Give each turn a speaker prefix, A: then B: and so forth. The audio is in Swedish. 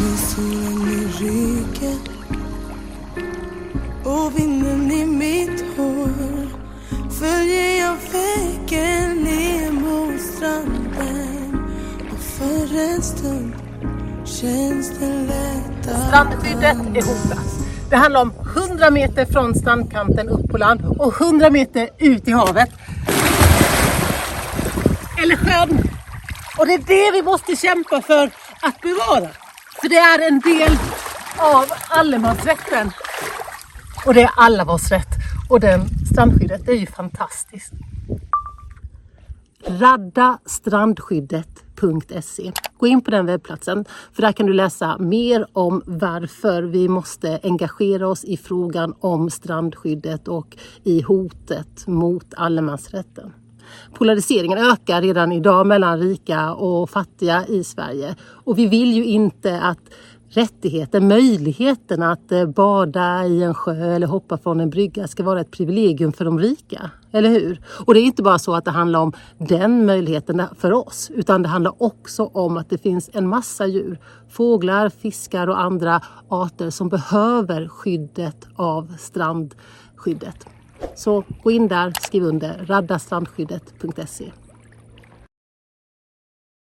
A: Med solen i ryggen och vinden i mitt hår följer jag vägen ner mot stranden och för en stund känns det lätt att
B: Strandskyddet är hotat. Det handlar om 100 meter från strandkanten upp på land och 100 meter ut i havet. Eller sjön. Och det är det vi måste kämpa för att bevara. För det är en del av allemansrätten. Och det är alla vårs rätt. Och den strandskyddet det är ju fantastiskt. Raddastrandskyddet.se Gå in på den webbplatsen för där kan du läsa mer om varför vi måste engagera oss i frågan om strandskyddet och i hotet mot allemansrätten. Polariseringen ökar redan idag mellan rika och fattiga i Sverige och vi vill ju inte att rättigheten, möjligheten att eh, bada i en sjö eller hoppa från en brygga ska vara ett privilegium för de rika. Eller hur? Och det är inte bara så att det handlar om den möjligheten för oss, utan det handlar också om att det finns en massa djur, fåglar, fiskar och andra arter som behöver skyddet av strandskyddet. Så gå in där, skriv under raddastrandskyddet.se